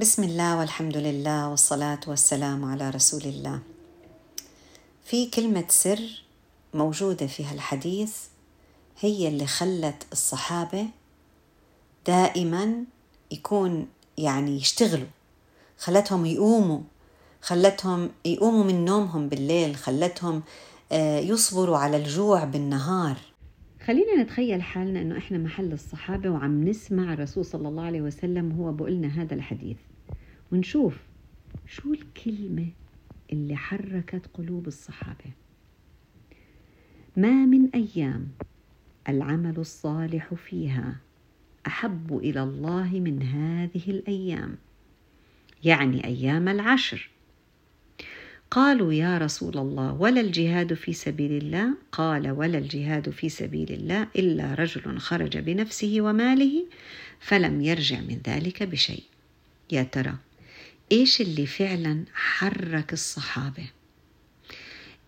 بسم الله والحمد لله والصلاة والسلام على رسول الله. في كلمة سر موجودة في هالحديث هي اللي خلت الصحابة دائما يكون يعني يشتغلوا خلتهم يقوموا خلتهم يقوموا من نومهم بالليل خلتهم يصبروا على الجوع بالنهار خلينا نتخيل حالنا إنه إحنا محل الصحابة وعم نسمع الرسول صلى الله عليه وسلم وهو بقول لنا هذا الحديث. ونشوف شو الكلمة اللي حركت قلوب الصحابة. ما من أيام العمل الصالح فيها أحب إلى الله من هذه الأيام يعني أيام العشر. قالوا يا رسول الله ولا الجهاد في سبيل الله؟ قال ولا الجهاد في سبيل الله إلا رجل خرج بنفسه وماله فلم يرجع من ذلك بشيء. يا ترى إيش اللي فعلا حرك الصحابة؟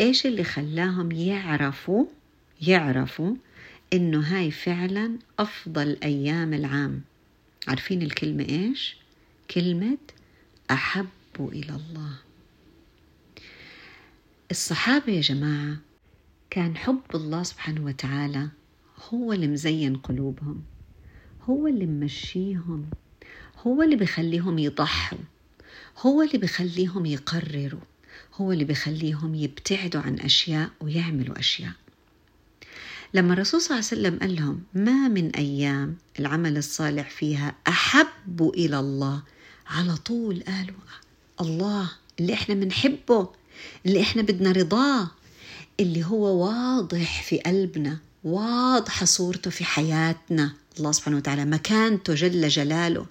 إيش اللي خلاهم يعرفوا يعرفوا إنه هاي فعلا أفضل أيام العام؟ عارفين الكلمة إيش؟ كلمة أحب إلى الله. الصحابة يا جماعة كان حب الله سبحانه وتعالى هو اللي مزين قلوبهم هو اللي ممشيهم هو اللي بخليهم يضحوا. هو اللي بخليهم يقرروا هو اللي بخليهم يبتعدوا عن أشياء ويعملوا أشياء. لما الرسول صلى الله عليه وسلم قال لهم ما من أيام العمل الصالح فيها أحب إلى الله على طول قالوا الله اللي إحنا بنحبه اللي إحنا بدنا رضاه اللي هو واضح في قلبنا واضحة صورته في حياتنا. الله سبحانه وتعالى مكانته جل جلاله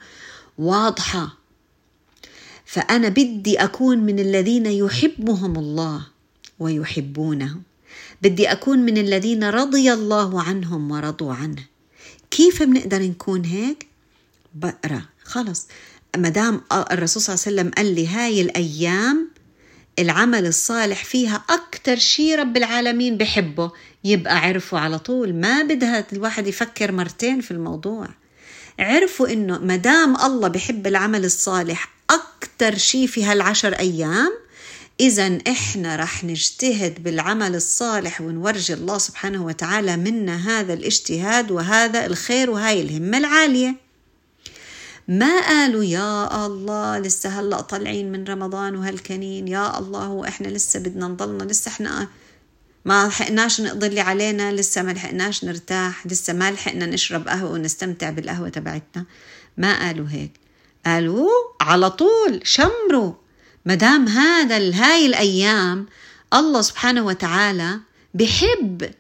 واضحة. فأنا بدي أكون من الذين يحبهم الله ويحبونه. بدي أكون من الذين رضي الله عنهم ورضوا عنه. كيف بنقدر نكون هيك؟ بقرأ. خلص. ما دام الرسول صلى الله عليه وسلم قال لي هاي الأيام العمل الصالح فيها أكتر شيء رب العالمين بحبه. يبقى عرفوا على طول. ما بدها الواحد يفكر مرتين في الموضوع. عرفوا إنه ما دام الله بحب العمل الصالح أكتر شيء في هالعشر أيام إذا إحنا رح نجتهد بالعمل الصالح ونورجي الله سبحانه وتعالى منا هذا الاجتهاد وهذا الخير وهاي الهمة العالية. ما قالوا يا الله لسه هلأ طالعين من رمضان وهالكنين يا الله وإحنا لسه بدنا نضلنا لسه إحنا ما لحقناش نقضي اللي علينا لسه ما لحقناش نرتاح لسه ما لحقنا نشرب قهوة ونستمتع بالقهوة تبعتنا. ما قالوا هيك؟ قالوا على طول شمروا. مدام هذا هاي الأيام الله سبحانه وتعالى بحب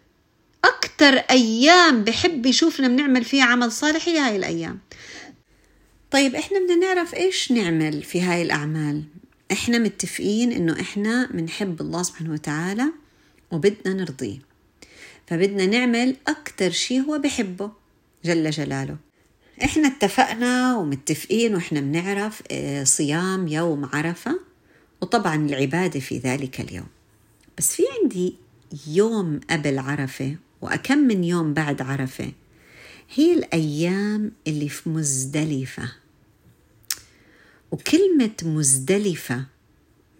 أكتر أيام بحب يشوفنا بنعمل فيها عمل صالح هي هاي الأيام. طيب إحنا بدنا نعرف إيش نعمل في هاي الأعمال. إحنا متفقين إنه إحنا بنحب الله سبحانه وتعالى وبدنا نرضيه. فبدنا نعمل أكتر شيء هو بحبه جل جلاله. إحنا اتفقنا ومتفقين وإحنا بنعرف صيام يوم عرفة وطبعا العبادة في ذلك اليوم. بس في عندي يوم قبل عرفة وأكم من يوم بعد عرفة. هي الأيام اللي في مزدلفة. وكلمة مزدلفة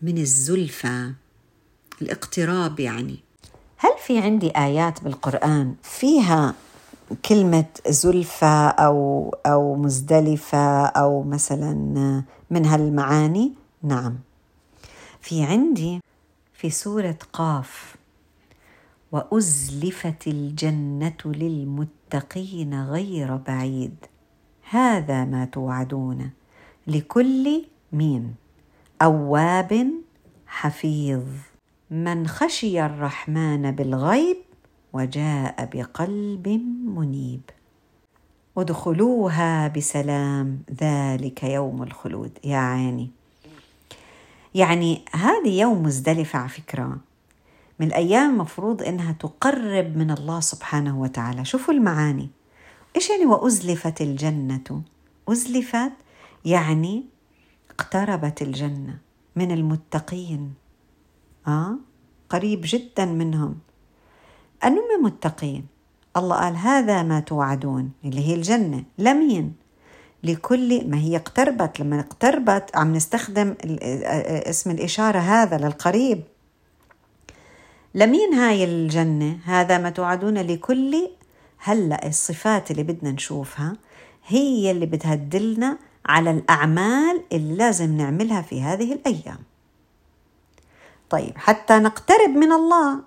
من الزلفة الاقتراب يعني. هل في عندي آيات بالقرآن فيها كلمة زلفة أو أو مزدلفة أو مثلا من هالمعاني؟ نعم. في عندي في سورة قاف وأزلفت الجنة للمتقين غير بعيد. هذا ما توعدون لكل مين أواب حفيظ. من خشي الرحمن بالغيب وجاء بقلب منيب. ادخلوها بسلام ذلك يوم الخلود. يا عيني. يعني هذه يوم مزدلفة على فكرة. من الأيام المفروض إنها تقرب من الله سبحانه وتعالى. شوفوا المعاني. إيش يعني وأزلفت الجنة؟ أزلفت يعني اقتربت الجنة من المتقين. آه؟ قريب جدا منهم. أنهم متقين؟ الله قال هذا ما توعدون اللي هي الجنة لمين؟ لكل ما هي اقتربت لما اقتربت عم نستخدم اسم الإشارة هذا للقريب. لمين هاي الجنة؟ هذا ما توعدون لكل؟ هلأ الصفات اللي بدنا نشوفها هي اللي بتهدلنا على الأعمال اللي لازم نعملها في هذه الأيام. طيب حتى نقترب من الله.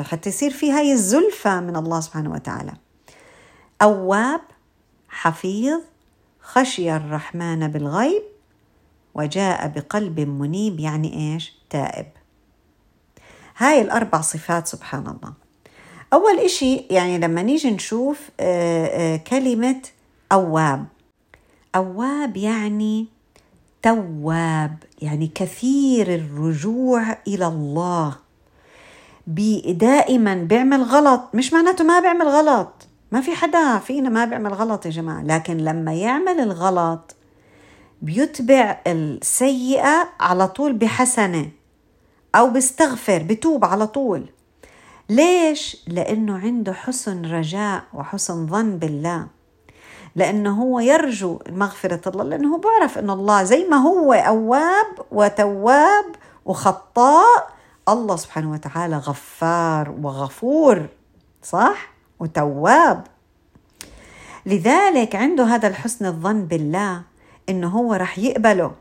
حتى يصير في هاي الزلفة من الله سبحانه وتعالى. أواب حفيظ خشي الرحمن بالغيب وجاء بقلب منيب يعني إيش؟ تائب. هاي الأربع صفات سبحان الله. أول إشي يعني لما نيجي نشوف آه، آه، كلمة أواب. أواب يعني تواب يعني كثير الرجوع إلى الله. دائما بيعمل غلط مش معناته ما بيعمل غلط. ما في حدا فينا ما بيعمل غلط يا جماعة. لكن لما يعمل الغلط بيتبع السيئة على طول بحسنة أو بيستغفر بتوب على طول. ليش؟ لأنه عنده حسن رجاء وحسن ظن بالله. لأنه هو يرجو مغفرة الله لأنه بيعرف أن الله زي ما هو أواب وتواب وخطاء الله سبحانه وتعالى غفار وغفور صح؟ وتواب. لذلك عنده هذا الحسن الظن بالله إنه هو رح يقبله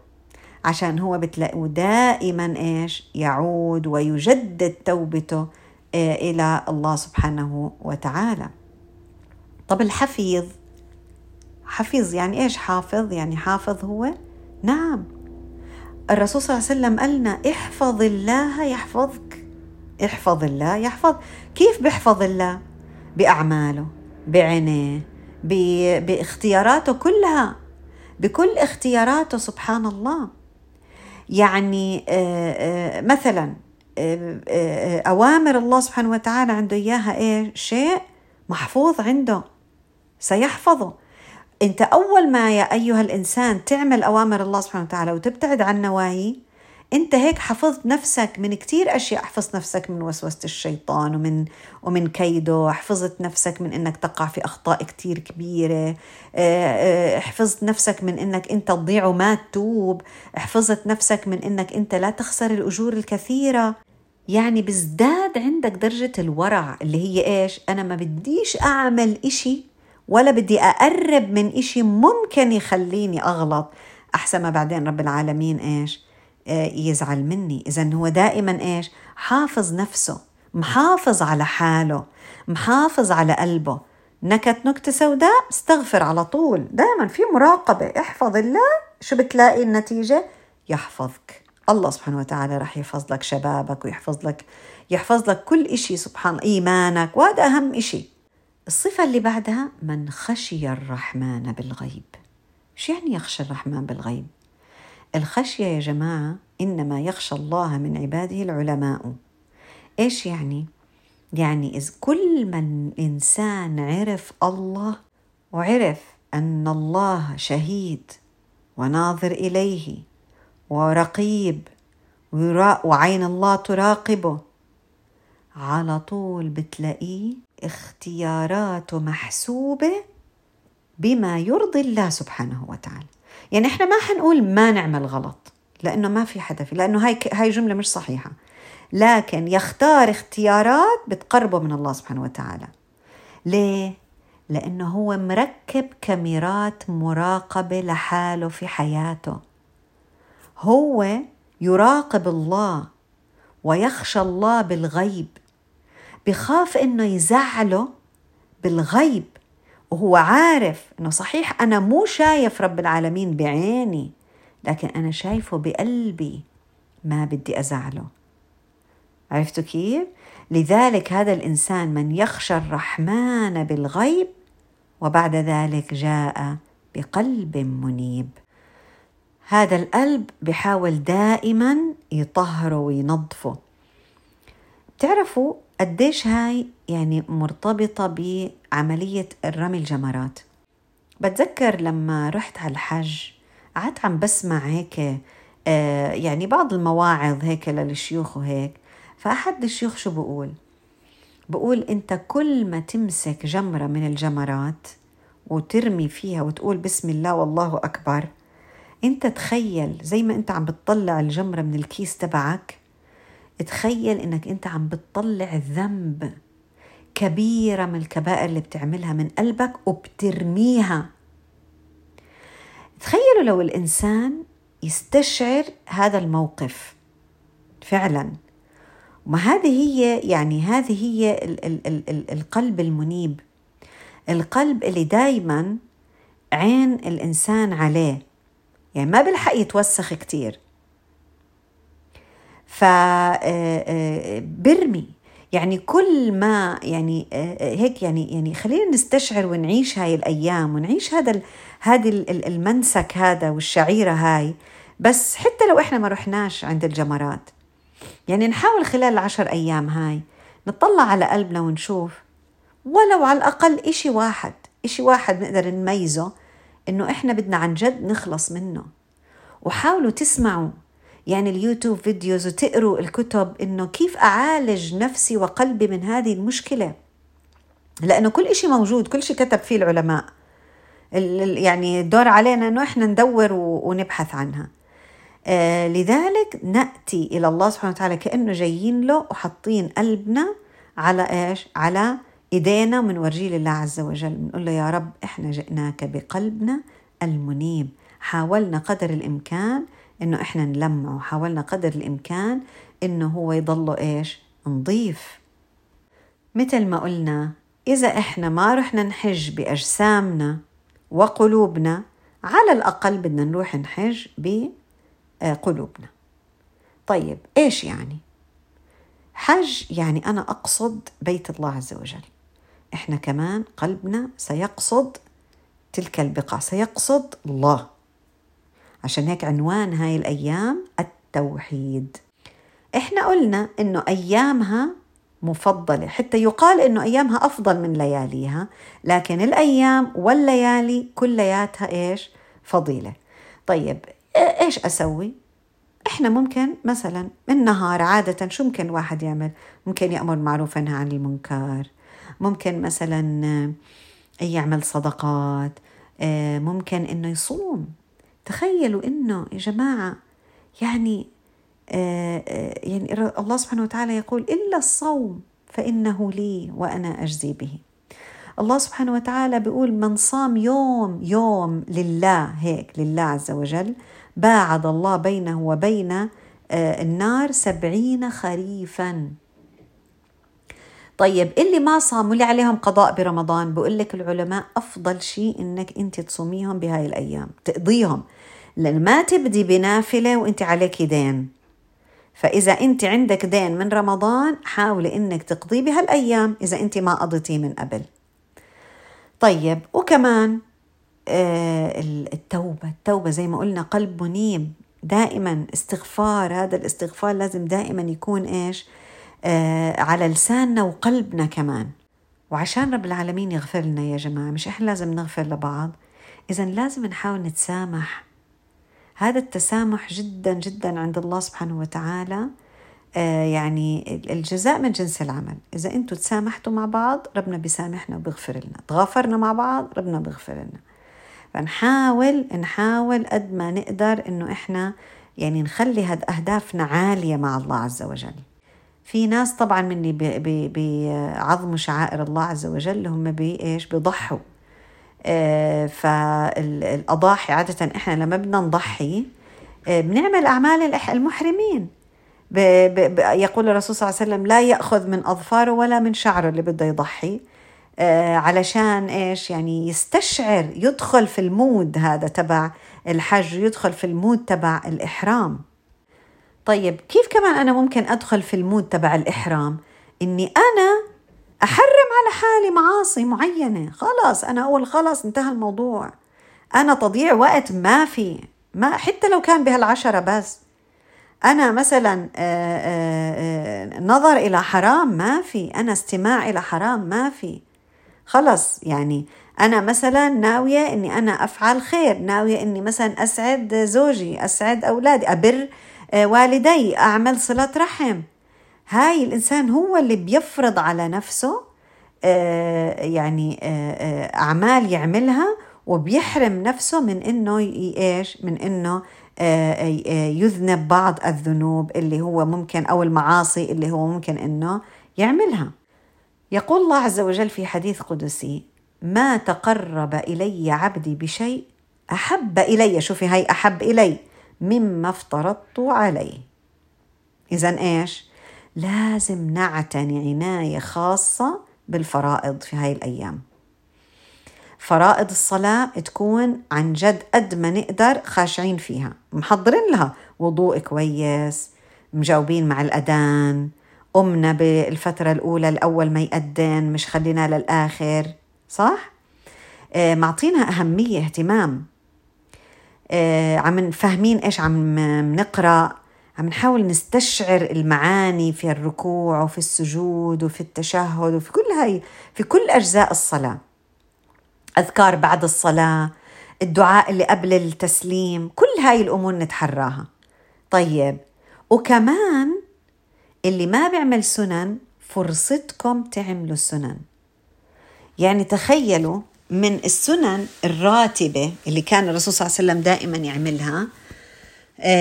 عشان هو بتلاقيه دائما إيش؟ يعود ويجدد توبته آه، إلى الله سبحانه وتعالى. طب الحفيظ؟ حفيظ يعني إيش حافظ؟ يعني حافظ هو؟ نعم. الرسول صلى الله عليه وسلم قالنا احفظ الله يحفظك. احفظ الله يحفظ. كيف بيحفظ الله؟ بأعماله بعينيه باختياراته كلها. بكل اختياراته سبحان الله. يعني آه، آه، مثلا آه، أوامر الله سبحانه وتعالى عنده إياها إيه شيء محفوظ عنده. سيحفظه. أنت أول ما يا أيها الإنسان تعمل أوامر الله سبحانه وتعالى وتبتعد عن نواهي أنت هيك حفظت نفسك من كتير أشياء. حفظت نفسك من وسوسة الشيطان ومن ومن كيده. حفظت نفسك من إنك تقع في أخطاء كتير كبيرة. آه، آه، حفظت نفسك من إنك أنت تضيع وما تتوب. حفظت نفسك من إنك أنت لا تخسر الأجور الكثيرة. يعني بزداد عندك درجة الورع اللي هي إيش؟ أنا ما بديش أعمل إشي ولا بدي أقرب من إشي ممكن يخليني أغلط. أحسن ما بعدين رب العالمين إيش؟ آه، يزعل مني. إذا هو دائما إيش؟ حافظ نفسه محافظ على حاله محافظ على قلبه. نكت نكتة سوداء استغفر على طول. دائما في مراقبة. احفظ الله شو بتلاقي النتيجة؟ يحفظك. الله سبحانه وتعالى رح يحفظ لك شبابك ويحفظ لك يحفظ لك كل إشي. سبحان إيمانك. وهذا أهم إشي. الصفة اللي بعدها من خشي الرحمن بالغيب. شو يعني يخشى الرحمن بالغيب؟ الخشية يا جماعة إنما يخشى الله من عباده العلماء. إيش يعني؟ يعني إذ كل من إنسان عرف الله وعرف أن الله شهيد وناظر إليه ورقيب وعين الله تراقبه على طول بتلاقيه اختياراته محسوبة بما يرضي الله سبحانه وتعالى. يعني إحنا ما حنقول ما نعمل غلط لأنه ما في حدا في لأنه هاي هاي جملة مش صحيحة. لكن يختار اختيارات بتقربه من الله سبحانه وتعالى. ليه؟ لأنه هو مركب كاميرات مراقبة لحاله في حياته. هو يراقب الله ويخشى الله بالغيب. بخاف إنه يزعله بالغيب وهو عارف إنه صحيح أنا مو شايف رب العالمين بعيني لكن أنا شايفه بقلبي ما بدي أزعله. عرفتوا كيف؟ لذلك هذا الإنسان من يخشى الرحمن بالغيب وبعد ذلك جاء بقلب منيب. هذا القلب بحاول دائما يطهره وينظفه. بتعرفوا قديش هاي يعني مرتبطة بعملية الرمي الجمرات؟ بتذكر لما رحت على الحج قعدت عم بسمع هيك آه يعني بعض المواعظ هيك للشيوخ وهيك فأحد الشيوخ شو بقول؟ بقول أنت كل ما تمسك جمرة من الجمرات وترمي فيها وتقول بسم الله والله أكبر أنت تخيل زي ما أنت عم بتطلع الجمرة من الكيس تبعك تخيل إنك أنت عم بتطلع ذنب كبيرة من الكبائر اللي بتعملها من قلبك وبترميها. تخيلوا لو الإنسان يستشعر هذا الموقف فعلا. وما هذه هي يعني هذه هي ال ال ال ال القلب المنيب. القلب اللي دايما عين الإنسان عليه. يعني ما بلحق يتوسخ كتير. فبرمي يعني كل ما يعني هيك يعني يعني خلينا نستشعر ونعيش هاي الأيام ونعيش هذا هذه المنسك هذا والشعيرة هاي. بس حتى لو إحنا ما رحناش عند الجمرات يعني نحاول خلال العشر أيام هاي نطلع على قلبنا ونشوف ولو على الأقل إشي واحد إشي واحد نقدر نميزه إنه إحنا بدنا عن جد نخلص منه. وحاولوا تسمعوا يعني اليوتيوب فيديوز وتقروا الكتب إنه كيف أعالج نفسي وقلبي من هذه المشكلة؟ لأنه كل شيء موجود كل شيء كتب فيه العلماء. يعني الدور علينا إنه إحنا ندور ونبحث عنها. آه لذلك نأتي إلى الله سبحانه وتعالى كأنه جايين له وحاطين قلبنا على إيش؟ على إيدينا ومنورجيه لله عز وجل. بنقول له يا رب إحنا جئناك بقلبنا المنيب. حاولنا قدر الإمكان إنه إحنا نلمعه حاولنا قدر الإمكان إنه هو يضله إيش؟ نضيف. مثل ما قلنا إذا إحنا ما رحنا نحج بأجسامنا وقلوبنا على الأقل بدنا نروح نحج بقلوبنا طيب إيش يعني؟ حج يعني أنا أقصد بيت الله عز وجل. إحنا كمان قلبنا سيقصد تلك البقعه سيقصد الله. عشان هيك عنوان هاي الأيام التوحيد. إحنا قلنا إنه أيامها مفضلة حتى يقال إنه أيامها أفضل من لياليها لكن الأيام والليالي كلياتها إيش؟ فضيلة. طيب إيش أسوي؟ إحنا ممكن مثلا النهار عادة شو ممكن الواحد يعمل؟ ممكن يأمر معروف عنها عن المنكر. ممكن مثلا يعمل صدقات. ممكن إنه يصوم. تخيلوا إنه يا جماعة يعني آه، آه، يعني الله سبحانه وتعالى يقول إلا الصوم فإنه لي وأنا أجزي به. الله سبحانه وتعالى بيقول من صام يوم يوم لله هيك لله عز وجل باعد الله بينه وبين آه، النار سبعين خريفا. طيب اللي ما صام واللي عليهم قضاء برمضان بقول لك العلماء أفضل شيء إنك أنت تصوميهم بهاي الأيام تقضيهم. لأن ما تبدي بنافلة وإنت عليك دين. فإذا إنت عندك دين من رمضان حاولي إنك تقضي بهالأيام إذا إنت ما قضيتيه من قبل. طيب وكمان آه التوبة. التوبة زي ما قلنا قلب منيب. دائما استغفار. هذا الاستغفار لازم دائما يكون إيش؟ آه على لساننا وقلبنا كمان. وعشان رب العالمين يغفر لنا يا جماعة مش إحنا لازم نغفر لبعض؟ إذا لازم نحاول نتسامح هذا التسامح جدا جدا عند الله سبحانه وتعالى. آه يعني الجزاء من جنس العمل. إذا أنتم تسامحتوا مع بعض ربنا بيسامحنا وبيغفر لنا. تغافرنا مع بعض ربنا بيغفر لنا. فنحاول نحاول قد ما نقدر إنه إحنا يعني نخلي هاد أهدافنا عالية مع الله عز وجل. في ناس طبعا من اللي بيعظموا شعائر الله عز وجل هم بإيش؟ بيضحوا. فالأضاحي عادة إحنا لما بدنا نضحي آه بنعمل أعمال المحرمين. يقول الرسول صلى الله عليه وسلم لا يأخذ من أظفاره ولا من شعره اللي بده يضحي. آه علشان إيش؟ يعني يستشعر يدخل في ال mood هذا تبع الحج يدخل في ال mood تبع الإحرام. طيب كيف كمان أنا ممكن أدخل في ال mood تبع الإحرام؟ إني أنا أحرم على حالي معاصي معينة. خلاص أنا أقول خلاص انتهى الموضوع. أنا تضييع وقت ما في ما حتى لو كان بهالعشرة بس. أنا مثلا آآ آآ نظر إلى حرام ما في. أنا استماع إلى حرام ما في. خلص يعني أنا مثلا ناوية إني أنا أفعل خير. ناوية إني مثلا أسعد زوجي أسعد أولادي أبر آه، والدي أعمل صلة رحم. هاي الإنسان هو اللي بيفرض على نفسه آه، يعني أعمال يعملها وبيحرم نفسه من إنه إيش؟ من إنه يذنب بعض الذنوب اللي هو ممكن أو المعاصي اللي هو ممكن إنه يعملها. يقول الله عز وجل في حديث قدسي ما تقرب إلي عبدي بشيء أحب إلي شوفي هاي أحب إلي مما افترضت عليه اذا إيش؟ لازم نعتني عناية خاصة بالفرائض في هاي الأيام. فرائض الصلاة تكون عن جد قد ما نقدر خاشعين فيها. محضرين لها. وضوء كويس مجاوبين مع الأذان قمنا بالفترة الأولى الأول ما يأذن مش خلينا للآخر. صح؟ آه معطينا أهمية اهتمام. آه عم فاهمين إيش عم نقرأ عم نحاول نستشعر المعاني في الركوع وفي السجود وفي التشهد وفي كل هاي في كل أجزاء الصلاة. أذكار بعد الصلاة الدعاء اللي قبل التسليم كل هاي الأمور نتحراها. طيب وكمان اللي ما بيعمل سنن فرصتكم تعملوا سنن. يعني تخيلوا من السنن الراتبة اللي كان الرسول صلى الله عليه وسلم دائما يعملها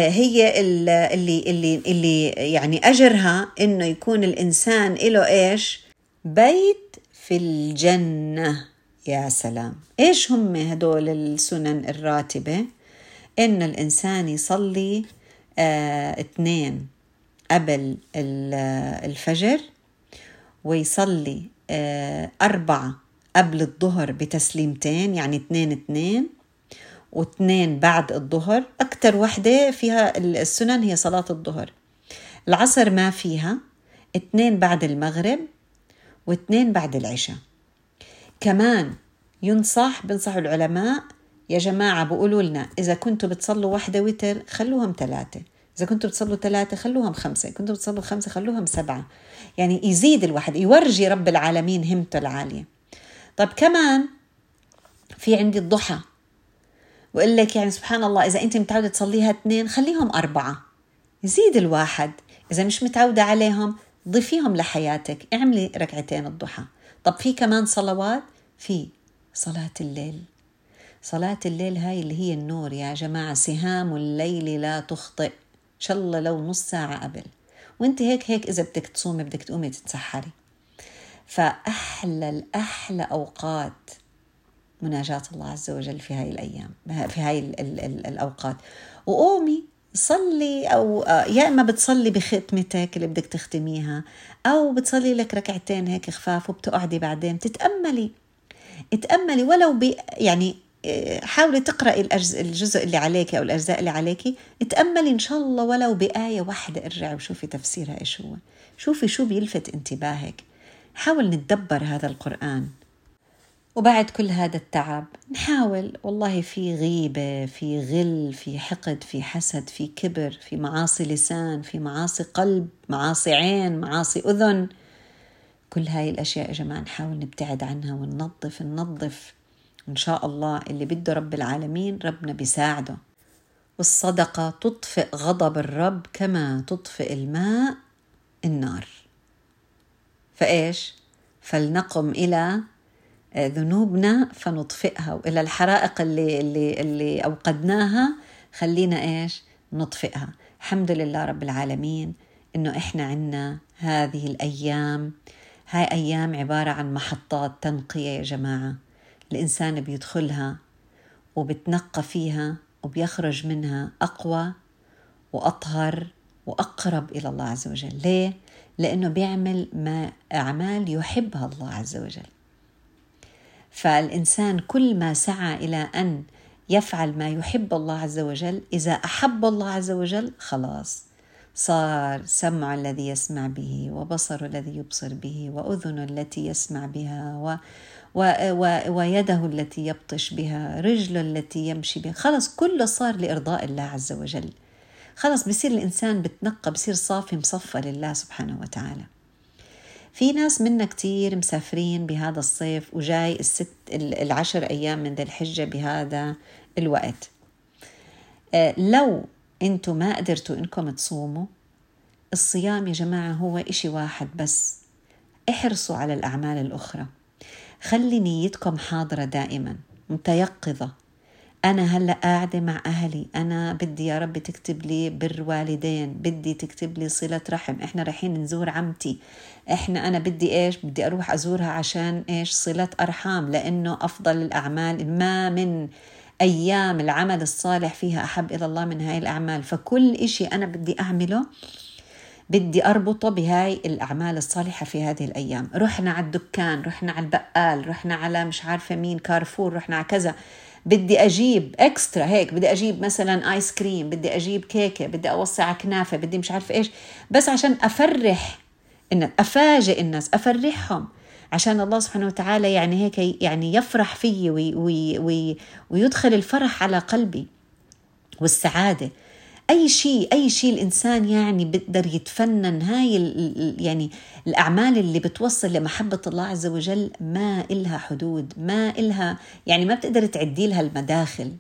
هي اللي اللي اللي يعني أجرها إنه يكون الإنسان له إيش؟ بيت في الجنة يا سلام إيش هم هدول السنن الراتبة؟ ان الإنسان يصلي آه اثنين قبل الفجر ويصلي آه، أربعة قبل الظهر بتسليمتين يعني اثنين اثنين واثنين بعد الظهر. أكثر وحدة فيها السنن هي صلاة الظهر. العصر ما فيها. اثنين بعد المغرب واثنين بعد العشاء. كمان ينصح بنصح العلماء يا جماعة بقولوا لنا إذا كنتوا بتصلوا وحدة وتر خلوهم ثلاثة. إذا كنتوا بتصلوا ثلاثة خلوهم خمسة. كنتوا بتصلوا خمسة خلوهم سبعة. يعني يزيد الواحد يورجي رب العالمين همته العالية. طب كمان في عندي الضحى. وقال لك يعني سبحان الله إذا أنت متعودة تصليها اثنين خليهم أربعة. يزيد الواحد إذا مش متعودة عليهم ضيفيهم لحياتك. اعملي ركعتين الضحى. طب في كمان صلوات؟ في صلاة الليل. صلاة الليل هاي اللي هي النور يا جماعة سهام الليل لا تخطئ. شاء الله لو نص ساعة قبل. وأنت هيك هيك إذا بدك تصومي بدك تقومي تتسحري. فأحلى الأحلى أوقات مناجاة الله عز وجل في هاي الأيام في هاي ال ال ال الأوقات. وقومي صلي أو يا إما بتصلي بختمتك اللي بدك تختميها أو بتصلي لك ركعتين هيك خفاف وبتقعدي بعدين. تتأملي اتأملي. ولو ب يعني حاولي تقرأي الجزء اللي عليك أو الأجزاء اللي عليك تأملي إن شاء الله ولو بآية واحدة ارجعي وشوفي تفسيرها إيش هو. شوفي شو بيلفت انتباهك. حاول نتدبر هذا القرآن. وبعد كل هذا التعب نحاول والله في غيبة في غل في حقد في حسد في كبر في معاصي لسان في معاصي قلب معاصي عين معاصي أذن. كل هاي الأشياء يا جماعة نحاول نبتعد عنها وننظف ننظف. إن شاء الله اللي بده رب العالمين ربنا بيساعده. والصدقة تطفئ غضب الرب كما تطفئ الماء النار. فإيش؟ فلنقم إلى ذنوبنا فنطفئها. وإلى الحرائق اللي, اللي, اللي أوقدناها خلينا إيش؟ نطفئها. الحمد لله رب العالمين إنه إحنا عنا هذه الأيام. هاي أيام عبارة عن محطات تنقية يا جماعة. الإنسان بيدخلها وبتنقى فيها وبيخرج منها أقوى وأطهر وأقرب إلى الله عز وجل. ليه؟ لأنه بيعمل ما أعمال يحبها الله عز وجل. فالإنسان كل ما سعى إلى أن يفعل ما يحب الله عز وجل إذا أحب الله عز وجل خلاص صار سمع الذي يسمع به وبصر الذي يبصر به وأذن التي يسمع بها و ويده التي يبطش بها رجله التي يمشي بها خلص كله صار لإرضاء الله عز وجل. خلص بصير الإنسان بتنقى بصير صافي مصفى لله سبحانه وتعالى. في ناس منا كتير مسافرين بهذا الصيف وجاي الست العشر أيام من ذي الحجة بهذا الوقت. آه، لو أنتم ما قدرتوا انكم تصوموا الصيام يا جماعة هو إشي واحد بس. احرصوا على الأعمال الأخرى. خلي نيتكم حاضرة دائما متيقظة. أنا هلأ قاعدة مع أهلي. أنا بدي يا رب تكتب لي بر والدين. بدي تكتب لي صلة رحم. إحنا رايحين نزور عمتي. إحنا أنا بدي إيش؟ بدي أروح أزورها عشان إيش؟ صلة أرحام. لأنه أفضل الأعمال ما من أيام العمل الصالح فيها أحب إلى الله من هاي الأعمال. فكل إشي أنا بدي أعمله بدي أربطه بهاي الأعمال الصالحة في هذه الأيام. رحنا على الدكان رحنا على البقال رحنا على مش عارفة مين كارفور رحنا على كذا. بدي أجيب extra هيك بدي أجيب مثلا ice cream بدي أجيب كيكة بدي أوسع كنافة بدي مش عارفة إيش بس عشان أفرح إن أفاجئ الناس أفرحهم. عشان الله سبحانه وتعالى يعني هيك يعني يفرح في وي وي وي ويدخل الفرح على قلبي والسعادة. أي شيء أي شيء الإنسان يعني بيقدر يتفنن هاي يعني الأعمال اللي بتوصل لمحبة الله عز وجل ما إلها حدود ما إلها يعني ما بتقدر تعدي لها المداخل.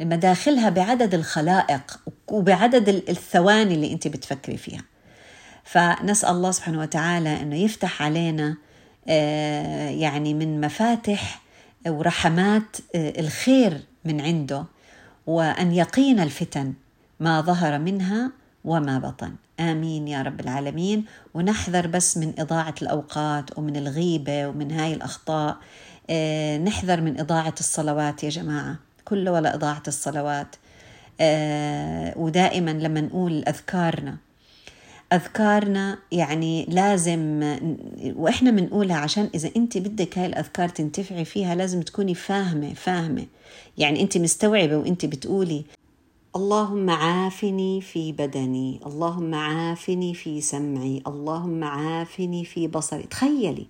مداخلها بعدد الخلائق وبعدد الثواني اللي أنت بتفكري فيها. فنسأل الله سبحانه وتعالى إنه يفتح علينا آه، يعني من مفاتح ورحمات آه، الخير من عنده وأن يقينا الفتن. ما ظهر منها وما بطن. آمين يا رب العالمين. ونحذر بس من إضاعة الأوقات ومن الغيبة ومن هاي الأخطاء. آه، نحذر من إضاعة الصلوات يا جماعة. كل ولا إضاعة الصلوات. ودائما لما نقول أذكارنا. أذكارنا يعني لازم وإحنا بنقولها عشان إذا أنت بدك هاي الأذكار تنتفعي فيها لازم تكوني فاهمة فاهمة. يعني أنت مستوعبة وأنت بتقولي اللهم عافني في بدني اللهم عافني في سمعي اللهم عافني في بصري. تخيلي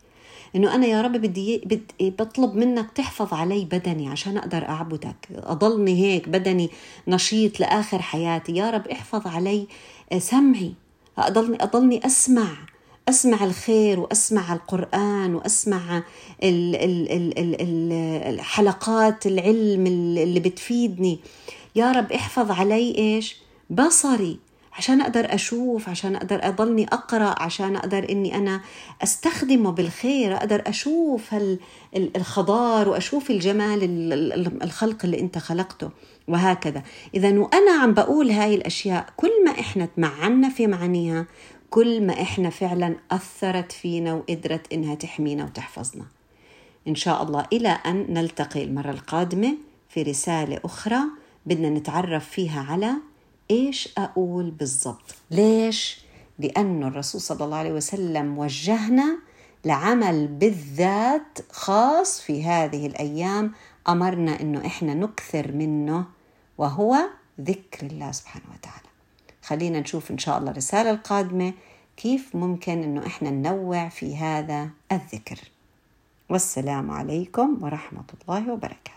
إنه أنا يا رب بدي بدي بطلب منك تحفظ علي بدني عشان أقدر أعبدك. أضلني هيك بدني نشيط لآخر حياتي. يا رب احفظ علي سمعي. أضلني أضلني أسمع أسمع الخير وأسمع القرآن وأسمع ال ال ال ال ال حلقات العلم اللي بتفيدني. يا رب احفظ علي إيش؟ بصري عشان أقدر أشوف عشان أقدر أضلني أقرأ عشان أقدر إني أنا أستخدمه بالخير أقدر أشوف الخضار وأشوف الجمال الخلق اللي أنت خلقته وهكذا. إذا وأنا عم بقول هاي الأشياء كل ما إحنا تمعنا في معانيها كل ما إحنا فعلا أثرت فينا وقدرت إنها تحمينا وتحفظنا. إن شاء الله إلى أن نلتقي المرة القادمة في رسالة أخرى. بدنا نتعرف فيها على إيش أقول بالضبط. ليش؟ لأن الرسول صلى الله عليه وسلم وجهنا لعمل بالذات خاص في هذه الأيام أمرنا إنه إحنا نكثر منه وهو ذكر الله سبحانه وتعالى. خلينا نشوف إن شاء الله الرسالة القادمة كيف ممكن إنه إحنا ننوع في هذا الذكر. والسلام عليكم ورحمة الله وبركاته.